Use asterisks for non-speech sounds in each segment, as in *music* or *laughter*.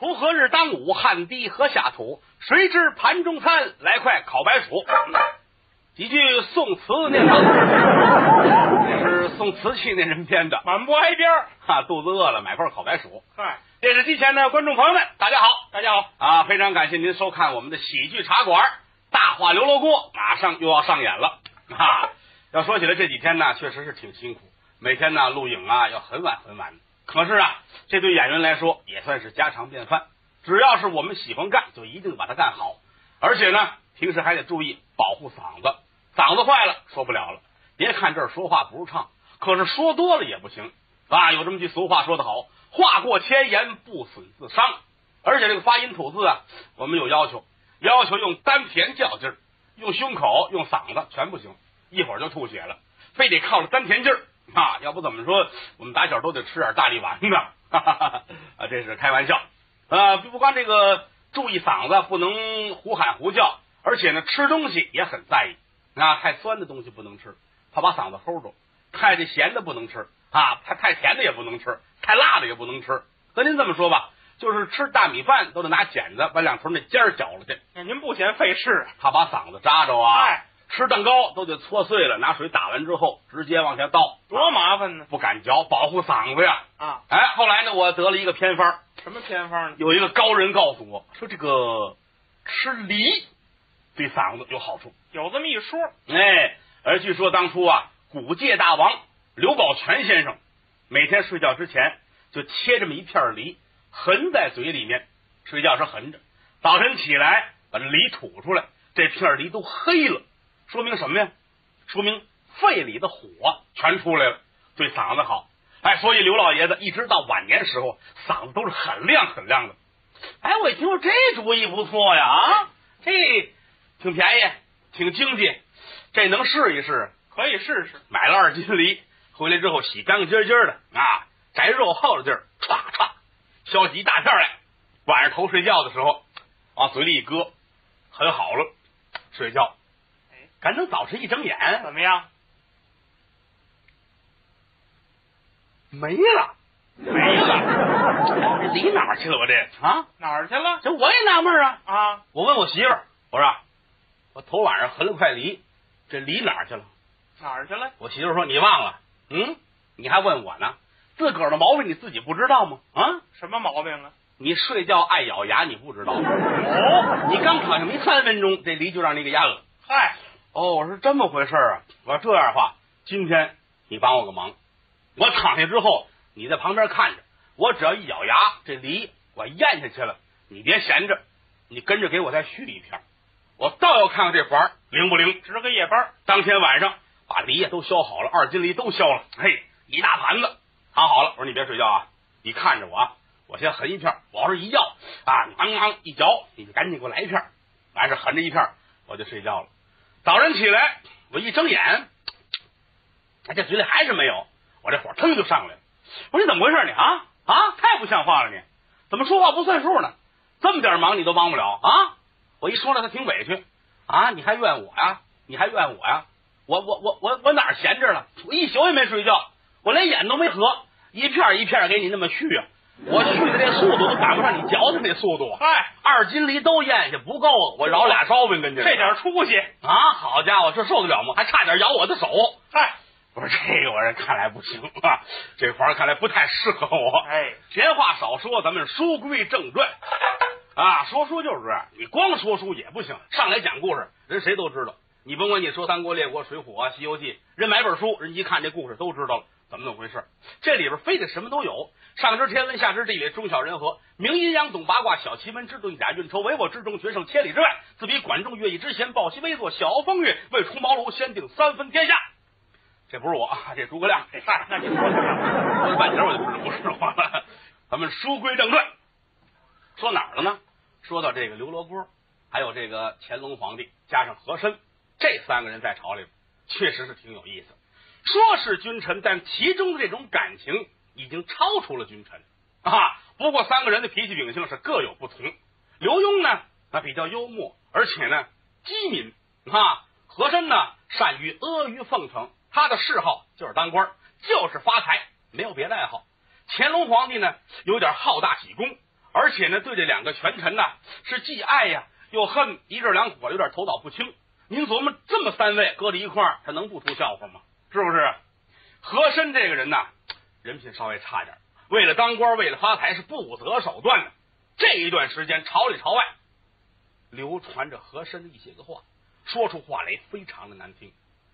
锄禾日当午，汗滴禾下土。谁知盘中餐，来块烤白薯。几句宋词念唱，这是宋瓷器那人编的，满不挨边儿。哈，肚子饿了，买块烤白薯。嗨，电视机前的观众朋友们，大家好大家好，啊！非常感谢您收看我们的喜剧茶馆《大话刘罗锅》，马上又要上演了啊！要说起来，这几天呢，确实是挺辛苦，每天呢录影啊要很晚很晚。可是啊，这对演员来说也算是家常便饭。只要是我们喜欢干，就一定把它干好。而且呢，平时还得注意保护嗓子，嗓子坏了说不了了。别看这儿说话不是唱，可是说多了也不行啊。有这么句俗话说得好：“话过千言，不损自伤。”而且这个发音吐字啊，我们有要求，要求用丹田较劲儿，用胸口、用嗓子全不行，一会儿就吐血了，非得靠着丹田劲儿 *laughs* 啊。要不怎么说我们打小都得吃点大力丸呢？*laughs* 哈哈哈啊，这是开玩笑。呃，不光这个注意嗓子，不能胡喊胡叫，而且呢，吃东西也很在意啊。太酸的东西不能吃，怕把嗓子齁住；太这咸的不能吃啊，太太甜的也不能吃，太辣的也不能吃。和您这么说吧，就是吃大米饭都得拿剪子把两头那尖儿绞了去，您不嫌费事？怕把嗓子扎着啊。哎，吃蛋糕都得搓碎了，拿水打完之后直接往下倒，多麻烦呢！不敢嚼，保护嗓子呀。啊，哎，后来呢，我得了一个偏方。什么偏方呢？有一个高人告诉我说，这个吃梨对嗓子有好处。有这么一说。哎，而据说当初啊，古界大王刘宝全先生每天睡觉之前就切这么一片梨，含在嘴里面，睡觉时含着，早晨起来把这梨吐出来，这片梨都黑了，说明什么呀？说明肺里的火全出来了，对嗓子好。哎，所以刘老爷子一直到晚年时候，嗓子都是很亮很亮的。哎，我一听说这主意不错呀，啊，这挺便宜，挺经济，这能试一试？可以试试。买了二斤梨，回来之后洗干干净净的啊，摘肉厚的地儿，歘歘削起一大片来。晚上头睡觉的时候，往嘴里一搁，很好了，睡觉。哎，赶等早晨一睁眼，怎么样？没了，没了，*laughs* 这梨哪儿去了？我这啊，哪儿去了？这我也纳闷啊。啊，我问我媳妇儿，我说我头晚上含了块梨，这梨哪儿去了？哪儿去了？我媳妇儿说你忘了，嗯，你还问我呢？自个儿的毛病你自己不知道吗？啊，什么毛病啊？你睡觉爱咬牙，你不知道？哦，你刚躺下没三分钟，这梨就让你给压了。嗨，哦，我说这么回事啊。我说这样的话，今天你帮我个忙，我躺下之后，你在旁边看着，我只要一咬牙，这梨我咽下去了，你别闲着，你跟着给我再续一片，我倒要看看这环灵不灵。值个夜班。当天晚上把梨也都削好了，二斤梨都削了，嘿，一大盘子躺好了。我说你别睡觉啊，你看着我啊，我先横一片，我要是一要啊，你当当一嚼，你就赶紧给我来一片，完事横着一片，我就睡觉了。早晨起来，我一睁眼，哎，这嘴里还是没有，我这火腾就上来了。我说你怎么回事你啊啊，太不像话了你，怎么说话不算数呢？这么点忙你都帮不了啊！我一说了，他挺委屈啊，你还怨我呀？你还怨我呀？我我我我我哪闲着了？我一宿也没睡觉，我连眼都没合，一片一片给你那么续啊！我去的这速度都赶不上你嚼的那速度。嗨，二斤梨都咽下不够，我饶俩烧饼跟你这点出息。啊！好家伙，这受得了吗？还差点咬我的手。嗨，我说这个玩意儿看来不行啊，这活儿看来不太适合我。哎，闲话少说，咱们书归正传 *laughs* 啊。说书就是这样，你光说书也不行，上来讲故事，人谁都知道。你甭管你说三国、列国、水浒啊、西游记，人买本书，人一看这故事都知道了怎么怎么回事。这里边非得什么都有，上知天文，下知地理，中晓人和，明阴阳，懂八卦，晓奇门，知遁甲，运筹帷幄之中，决胜千里之外。自比管仲、乐毅之贤，抱膝微坐，小风月，未出茅庐，先定三分天下。这不是我，这诸葛亮。哎，那你说？半截我就知道不是我了。咱们书归正传，说哪儿了呢？说到这个刘罗锅，还有这个乾隆皇帝，加上和珅这三个人在朝里，确实是挺有意思。说是君臣，但其中的这种感情已经超出了君臣啊。不过三个人的脾气秉性是各有不同。刘墉呢，那比较幽默，而且呢机敏啊。和珅呢，善于阿谀奉承，他的嗜好就是当官，就是发财，没有别的爱好。乾隆皇帝呢，有点好大喜功，而且呢，对这两个权臣呐，是既爱呀又恨，一阵两火，有点头脑不清。您琢磨，这么三位搁在一块儿，他能不出笑话吗？是不是？和珅这个人呐，人品稍微差点，为了当官，为了发财，是不择手段的。这一段时间，朝里朝外流传着和珅的一些个话，说出话来非常的难听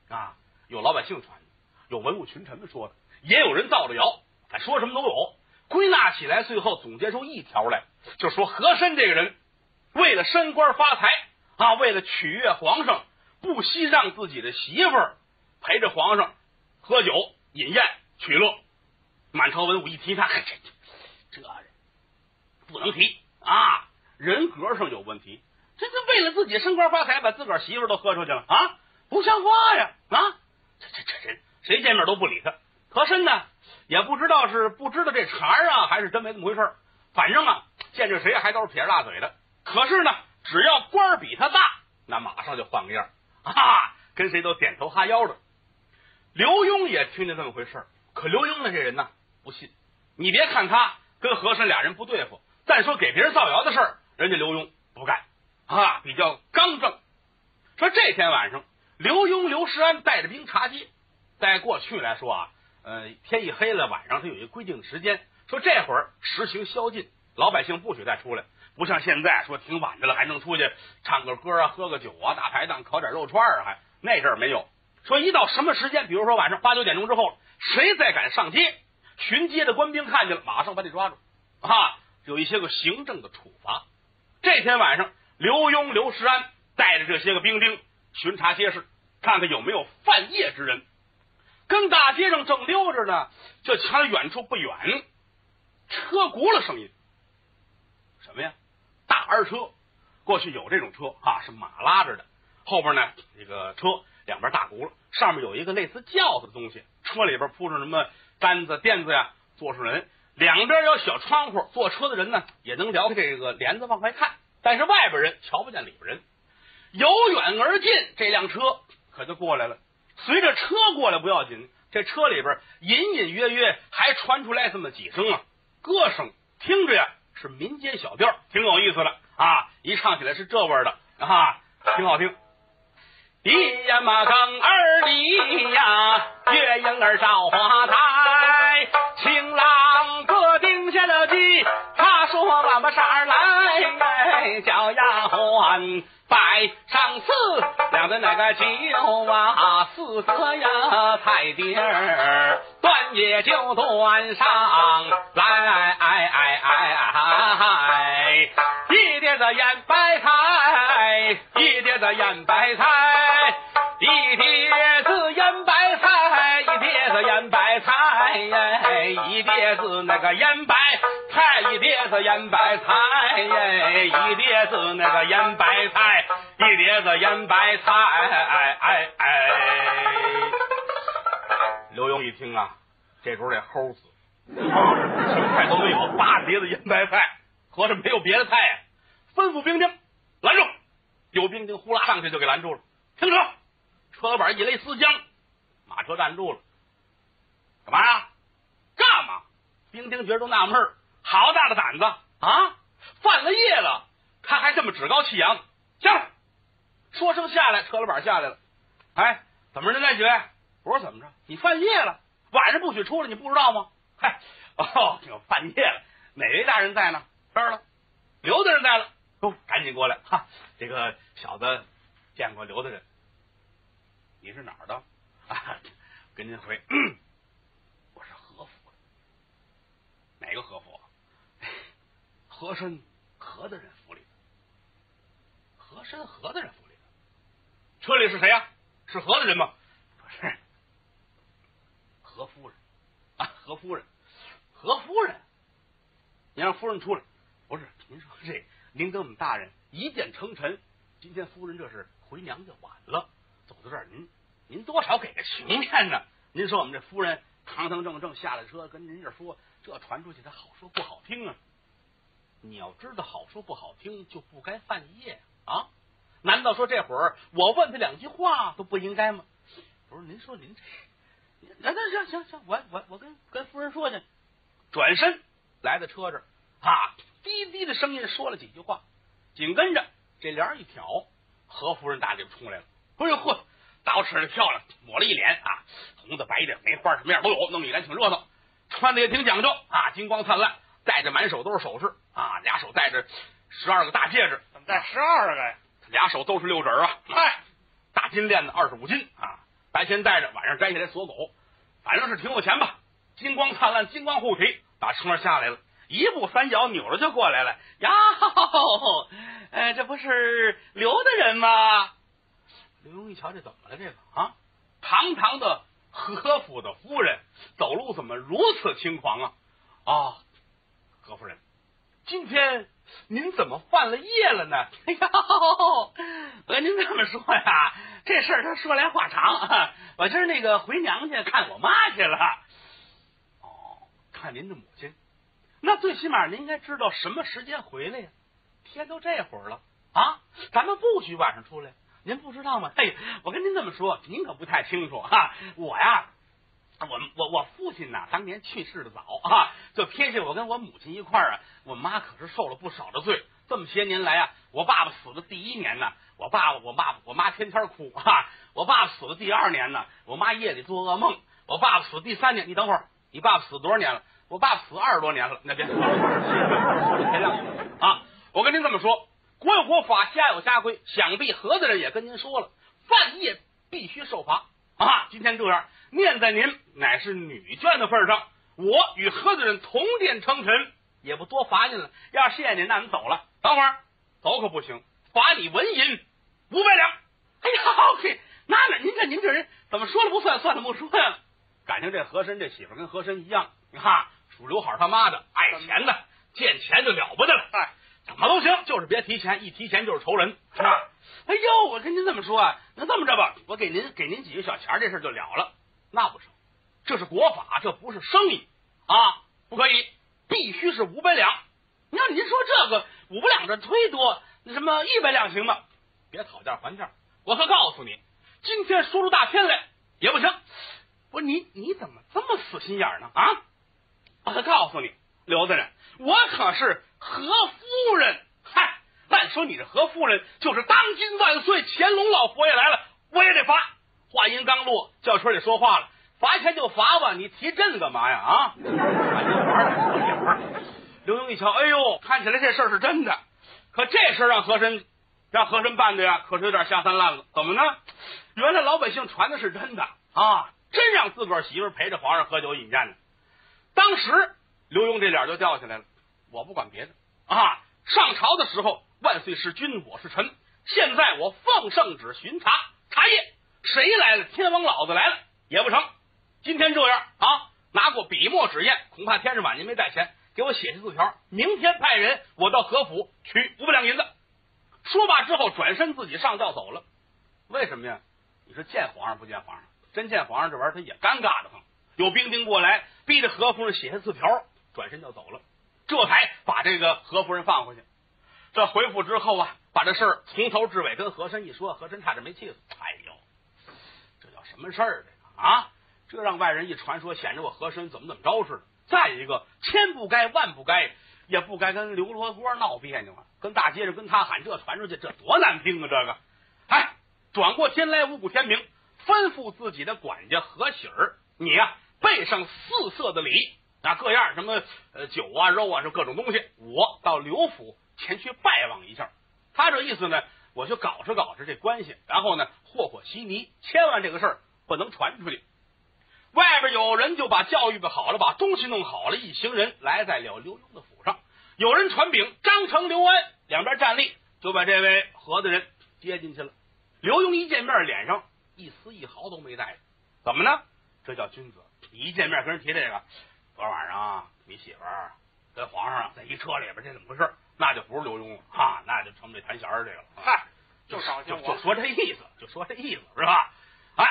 啊！有老百姓传的，有文武群臣们说的，也有人造着谣，反说什么都有。归纳起来，最后总结出一条来，就说和珅这个人为了升官发财啊，为了取悦皇上，不惜让自己的媳妇儿陪着皇上喝酒饮宴取乐。满朝文武一提他，*laughs* 这这这人不能提啊，人格上有问题。这这为了自己升官发财，把自个儿媳妇都喝出去了啊，不像话呀啊！这这这人谁见面都不理他。和珅呢？也不知道是不知道这茬儿啊，还是真没这么回事儿。反正啊，见着谁还都是撇着大嘴的。可是呢，只要官儿比他大，那马上就换个样啊，跟谁都点头哈腰的。刘墉也听见这么回事儿，可刘墉呢这人呢不信。你别看他跟和珅俩人不对付，再说给别人造谣的事儿，人家刘墉不干啊，比较刚正。说这天晚上，刘墉、刘世安带着兵查街，在过去来说啊。呃，天一黑了，晚上他有一个规定的时间，说这会儿实行宵禁，老百姓不许再出来。不像现在说挺晚的了，还能出去唱个歌啊，喝个酒啊，大排档烤点肉串啊，还那阵儿没有。说一到什么时间，比如说晚上八九点钟之后，谁再敢上街，巡街的官兵看见了，马上把你抓住啊，有一些个行政的处罚。这天晚上，刘墉、刘石安带着这些个兵丁巡查街市，看看有没有犯夜之人。跟大街上正溜着呢，就瞧远处不远，车轱辘声音，什么呀？大二车，过去有这种车啊，是马拉着的，后边呢这个车两边大轱辘，上面有一个类似轿子的东西，车里边铺上什么单子垫子呀，坐上人，两边有小窗户，坐车的人呢也能撩开这个帘子往外看，但是外边人瞧不见里边人，由远而近，这辆车可就过来了。随着车过来不要紧，这车里边隐隐约约还传出来这么几声啊歌声，听着呀是民间小调，挺有意思的啊！一唱起来是这味儿的啊，挺好听。一 *laughs* 呀嘛更儿里呀，月影儿照花台，情郎哥定下了计，他说把把扇来，叫丫鬟。摆上四两的那个酒啊，四个呀菜碟儿，端也就端上来，哎哎哎哎一碟子腌白菜，一碟子腌白菜，一碟子腌白菜，一碟子腌白菜，一碟子那个腌白。菜一碟子腌白菜，一碟子那个腌白菜，一碟子腌白菜。哎哎哎哎！刘墉一听啊，这时候得齁死，什么菜都没有，八碟子腌白菜，合着没有别的菜呀，吩咐兵丁拦住。有兵丁呼啦上去就给拦住了，停车！车板一勒丝缰，马车站住了。干嘛呀？干嘛？兵丁觉得都纳闷。好大的胆子啊！犯了业了，他还这么趾高气扬。下来，说声下来，车老板下来了。哎，怎么着，那几位？我说怎么着？你犯业了，晚上不许出来，你不知道吗？嗨，哦，犯业了。哪位大人在呢？这儿了。刘大人在了。哦，赶紧过来哈！这个小子见过刘大人。你是哪儿的？啊，跟您回，我是和府的。哪个和府？和珅何大人府里，和珅何大人，车里是谁呀？是何大人吗？不是，何夫人啊，何夫人，何夫人，您让夫人出来。不是，您说这，您跟我们大人一见称臣，今天夫人这是回娘家晚了，走到这儿，您您多少给个情面呢？您说我们这夫人堂堂正正下了车，跟您这说，这传出去，他好说不好听啊。你要知道好说不好听，就不该犯业啊！难道说这会儿我问他两句话都不应该吗？不是，您说您这……那那行行行，我我我跟跟夫人说去。转身来到车这儿，啊，低低的声音说了几句话，紧跟着这帘一挑，何夫人大里边冲来了。哎呦呵，捯饬的漂亮，抹了一脸啊，红的白的梅花什么样都有，弄一脸挺热闹，穿的也挺讲究啊，金光灿烂，戴着满手都是首饰啊，俩手戴着十二个大戒指，怎么带十二个呀？俩手都是六指啊，嗨，大金链子二十五斤啊，白天戴着，晚上摘下来锁狗，反正是挺有钱吧。金光灿烂，金光护体，打车上下来了，一步三脚扭着就过来了。呀，*laughs* 哎，这不是刘大人吗？刘墉一瞧，这怎么了？这个啊，堂堂的何府的夫人，走路怎么如此轻狂啊？啊，何夫人，今天您怎么犯了夜了呢？哎呀，我跟您这么说呀，这事儿他说来话长。*laughs* 我今儿那个回娘家看我妈去了。哦，看您的母亲，那最起码您应该知道什么时间回来呀？天都这会儿了啊，咱们不许晚上出来。您不知道吗？嘿，我跟您这么说，您可不太清楚哈。我呀，我我我父亲呐，当年去世的早啊，就撇下我跟我母亲一块儿啊。我妈可是受了不少的罪。这么些年来啊，我爸爸死的第一年呢，我爸爸我妈我妈天天哭啊。我爸爸死的第二年呢，我妈夜里做噩梦。我爸爸死第三年，你等会儿，你爸爸死多少年了？我爸爸死二十多年了。那别说了，天亮啊！我跟您这么说。国有国法，家有家规，想必何大人也跟您说了，犯夜必须受罚啊！今天这样，念在您乃是女眷的份上，我与何大人同殿称臣，也不多罚您了。要谢谢您，那您走了。等会儿走可不行，罚你纹银五百两。哎呀，嘿，那那您这您这人怎么说了不算，算了不说呀？感情这和珅这媳妇跟和珅一样，你看属刘海他妈的，爱钱的，见钱就了不得了。哎。怎么都行，就是别提钱，一提钱就是仇人，是吧？*laughs* 哎呦，我跟您这么说啊，那这么着吧，我给您给您几个小钱，这事就了了。那不成，这是国法，这不是生意啊，不可以，必须是五百两。你要您说这个五百两这忒多，那什么一百两行吗？别讨价还价，我可告诉你，今天说出大天来也不行。不是你你怎么这么死心眼呢？啊！我可告诉你，刘大人，我可是。何夫人，嗨，按说你这何夫人就是当今万岁，乾隆老佛爷来了，我也得罚。话音刚落，轿车里说话了，罚钱就罚吧，你提朕干嘛呀？啊！*laughs* 刘墉一瞧，哎呦，看起来这事儿是真的，可这事儿让和珅让和珅办的呀，可是有点下三滥了。怎么呢？原来老百姓传的是真的啊，真让自个儿媳妇陪着皇上喝酒饮宴呢。当时刘墉这脸就掉下来了。我不管别的啊！上朝的时候，万岁是君，我是臣。现在我奉圣旨巡查查验，谁来了？天王老子来了也不成。今天这样啊，拿过笔墨纸砚，恐怕天是晚您没带钱，给我写下字条，明天派人我到何府取五百两银子。说罢之后，转身自己上轿走了。为什么呀？你说见皇上不见皇上，真见皇上这玩意儿他也尴尬的很。有兵丁过来，逼着何夫人写下字条，转身就走了。这才把这个何夫人放回去。这回府之后啊，把这事儿从头至尾跟和珅一说，和珅差点没气死。哎呦，什么事儿？这个啊，这让外人一传说，显得我和珅怎么怎么着似的。再一个，千不该万不该，也不该跟刘罗锅闹别扭啊，跟大街上跟他喊这传出去，这多难听啊！这个，哎，转过天来，五谷天明，吩咐自己的管家何喜儿，你呀备上四色的礼。那各样什么酒啊肉啊，是各种东西，我到刘府前去拜望一下。他这意思呢，我就搞着搞着这关系，然后呢和和稀泥，千万这个事儿不能传出去。外边有人就把教育好了，把东西弄好了，一行人来在了刘墉的府上。有人传禀，张成、刘安两边站立，就把这位何大人接进去了。刘墉一见面，脸上一丝一毫都没带，怎么呢？这叫君子。一见面跟人提这个。昨晚上你媳妇儿跟皇上在一车里边，这怎么回事？那就不是刘墉了哈，那就成这弹弦儿这个了。嗨，就就就说这意思，就说这意思是吧？哎，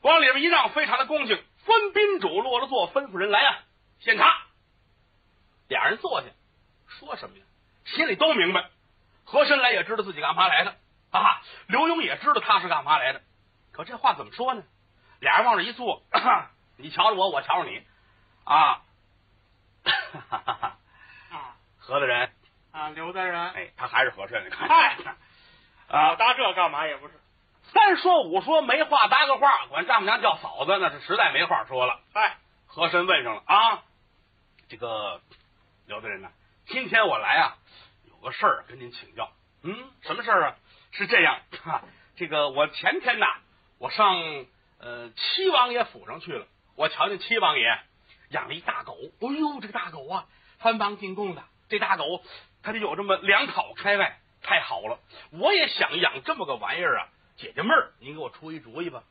往里边一让，非常的恭敬。分宾主落了座，吩咐人来啊，献茶。俩人坐下，说什么呀？心里都明白。和珅来也知道自己干嘛来的啊，刘墉也知道他是干嘛来的。可这话怎么说呢？俩人往这一坐，*coughs* 你瞧着我，我瞧着你。啊！*laughs* 啊，何大人？啊，刘大人。哎，他还是和珅。嗨，啊，搭这干嘛也不是。三说五说没话搭个话，管丈母娘叫嫂子，那是实在没话说了。哎，和珅问上了啊，这个刘大人呢？今天我来啊，有个事儿跟您请教。嗯，什么事儿啊？是这样，哈，这个我前天呐，我上呃七王爷府上去了，我瞧见七王爷养了一大狗。哎呦，这个大狗啊，番邦进贡的，这大狗它得有这么两跑开外，太好了！我也想养这么个玩意儿啊，解解闷儿。您给我出一主意吧。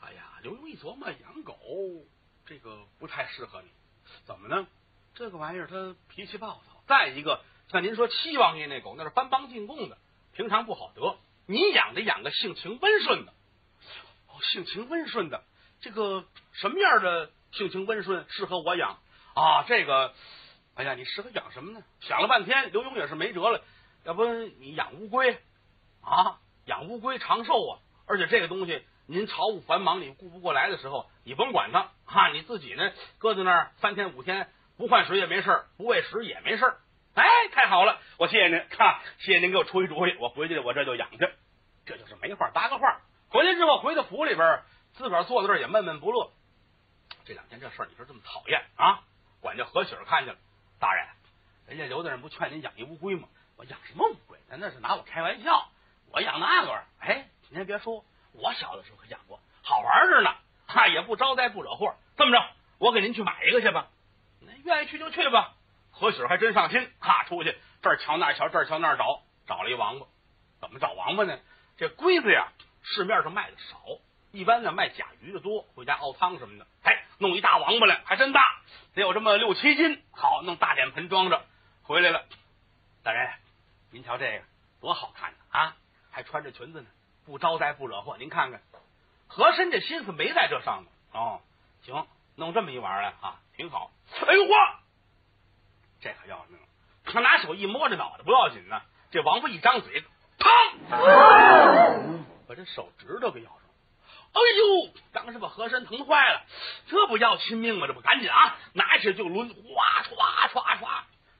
哎呀，刘墉一琢磨，养狗这个不太适合你，怎么呢？这个玩意儿它脾气暴躁，再一个像您说七王爷那狗，那是番邦进贡的，平常不好得。您养得养个性情温顺的，哦，性情温顺的，这个什么样的性情温顺适合我养啊？这个，哎呀，你适合养什么呢？想了半天，刘墉也是没辙了，要不你养乌龟啊？养乌龟长寿啊，而且这个东西您朝务繁忙，你顾不过来的时候，你甭管它哈，你自己呢搁在那儿三天五天不换水也没事不喂食也没事哎，太好了，我谢谢您，哈，谢谢您给我出一主意，我回去我这就养去，这就是没话搭个话。回来之后回到府里边，自个儿坐在这儿也闷闷不乐。这两天这事儿你说这么讨厌啊？管家何喜儿看见了，大人，人家刘大人不劝您养一乌龟吗？我养什么乌龟？那那是拿我开玩笑。我养那个玩意，哎，您别说，我小的时候可养过，好玩着呢，哈，也不招灾不惹祸。这么着，我给您去买一个去吧，那愿意去就去吧。何喜儿还真上心，哈，出去这儿瞧那儿瞧，这儿瞧那儿找，找了一王八。怎么找王八呢？这龟子呀，市面上卖的少，一般呢卖甲鱼的多，回家熬汤什么的。哎，弄一大王八来，还真大，得有这么六七斤。好，弄大脸盆装着回来了。大人，您瞧这个多好看呢啊！还穿着裙子呢，不招灾不惹祸。您看看，和珅这心思没在这上头。哦，行，弄这么一玩意儿来啊，挺好。哎呦嚯，这可要命了！他拿手一摸着脑袋不要紧呢，这王八一张嘴，砰，把这手指头给咬上。哎呦，当时把和珅疼坏了，这不要亲命吗？这不赶紧啊，拿起就抡，哗唰唰唰，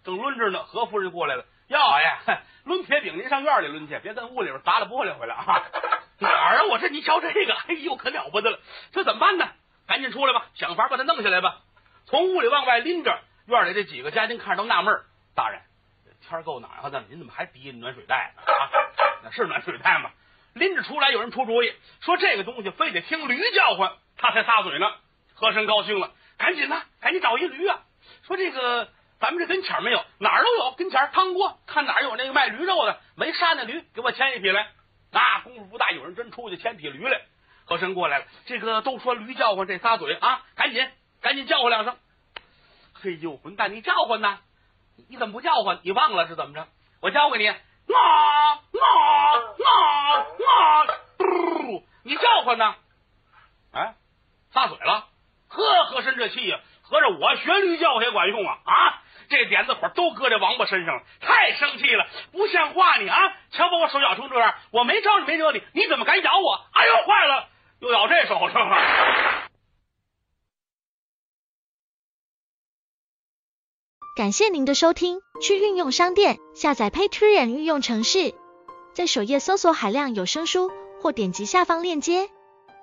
正抡着呢，何夫人过来了。哟爷，*laughs* 抡铁饼，您上院里抡去，别在屋里边砸了玻璃回来啊！*laughs* 哪儿啊？我这你瞧这个，哎呦，可了不得了！这怎么办呢？赶紧出来吧，想法把他弄下来吧。从屋里往外拎着，院里这几个家丁看着都纳闷大人，天够暖和的，您怎么还提暖水袋呢？啊，那是暖水袋吗？拎着出来，有人出主意，说这个东西非得听驴叫唤，他才撒嘴呢。和珅高兴了，赶紧呢，赶紧找一驴啊！说这个。咱们这跟前没有，哪儿都有。跟前汤锅，看哪儿有那个卖驴肉的，没杀那驴，给我牵一匹来。那功夫不大，有人真出去牵匹驴来。和珅过来了，这个都说驴叫唤这仨嘴啊，赶紧赶紧叫唤两声。嘿呦，混蛋，你叫唤呢？你怎么不叫唤？你忘了是怎么着？我教给你，啊啊啊啊！嘟，你叫唤呢？哎，撒嘴了。呵，和珅这气呀，合着我学驴叫也管用啊啊！这点子火都搁这王八身上了，太生气了，不像话你啊！瞧把我手咬成这样，我没招你没惹你，你怎么敢咬我？哎呦，坏了，又咬这手上了。感谢您的收听，去运用商店下载 Patreon 运用城市，在首页搜索海量有声书，或点击下方链接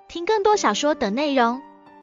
听更多小说等内容。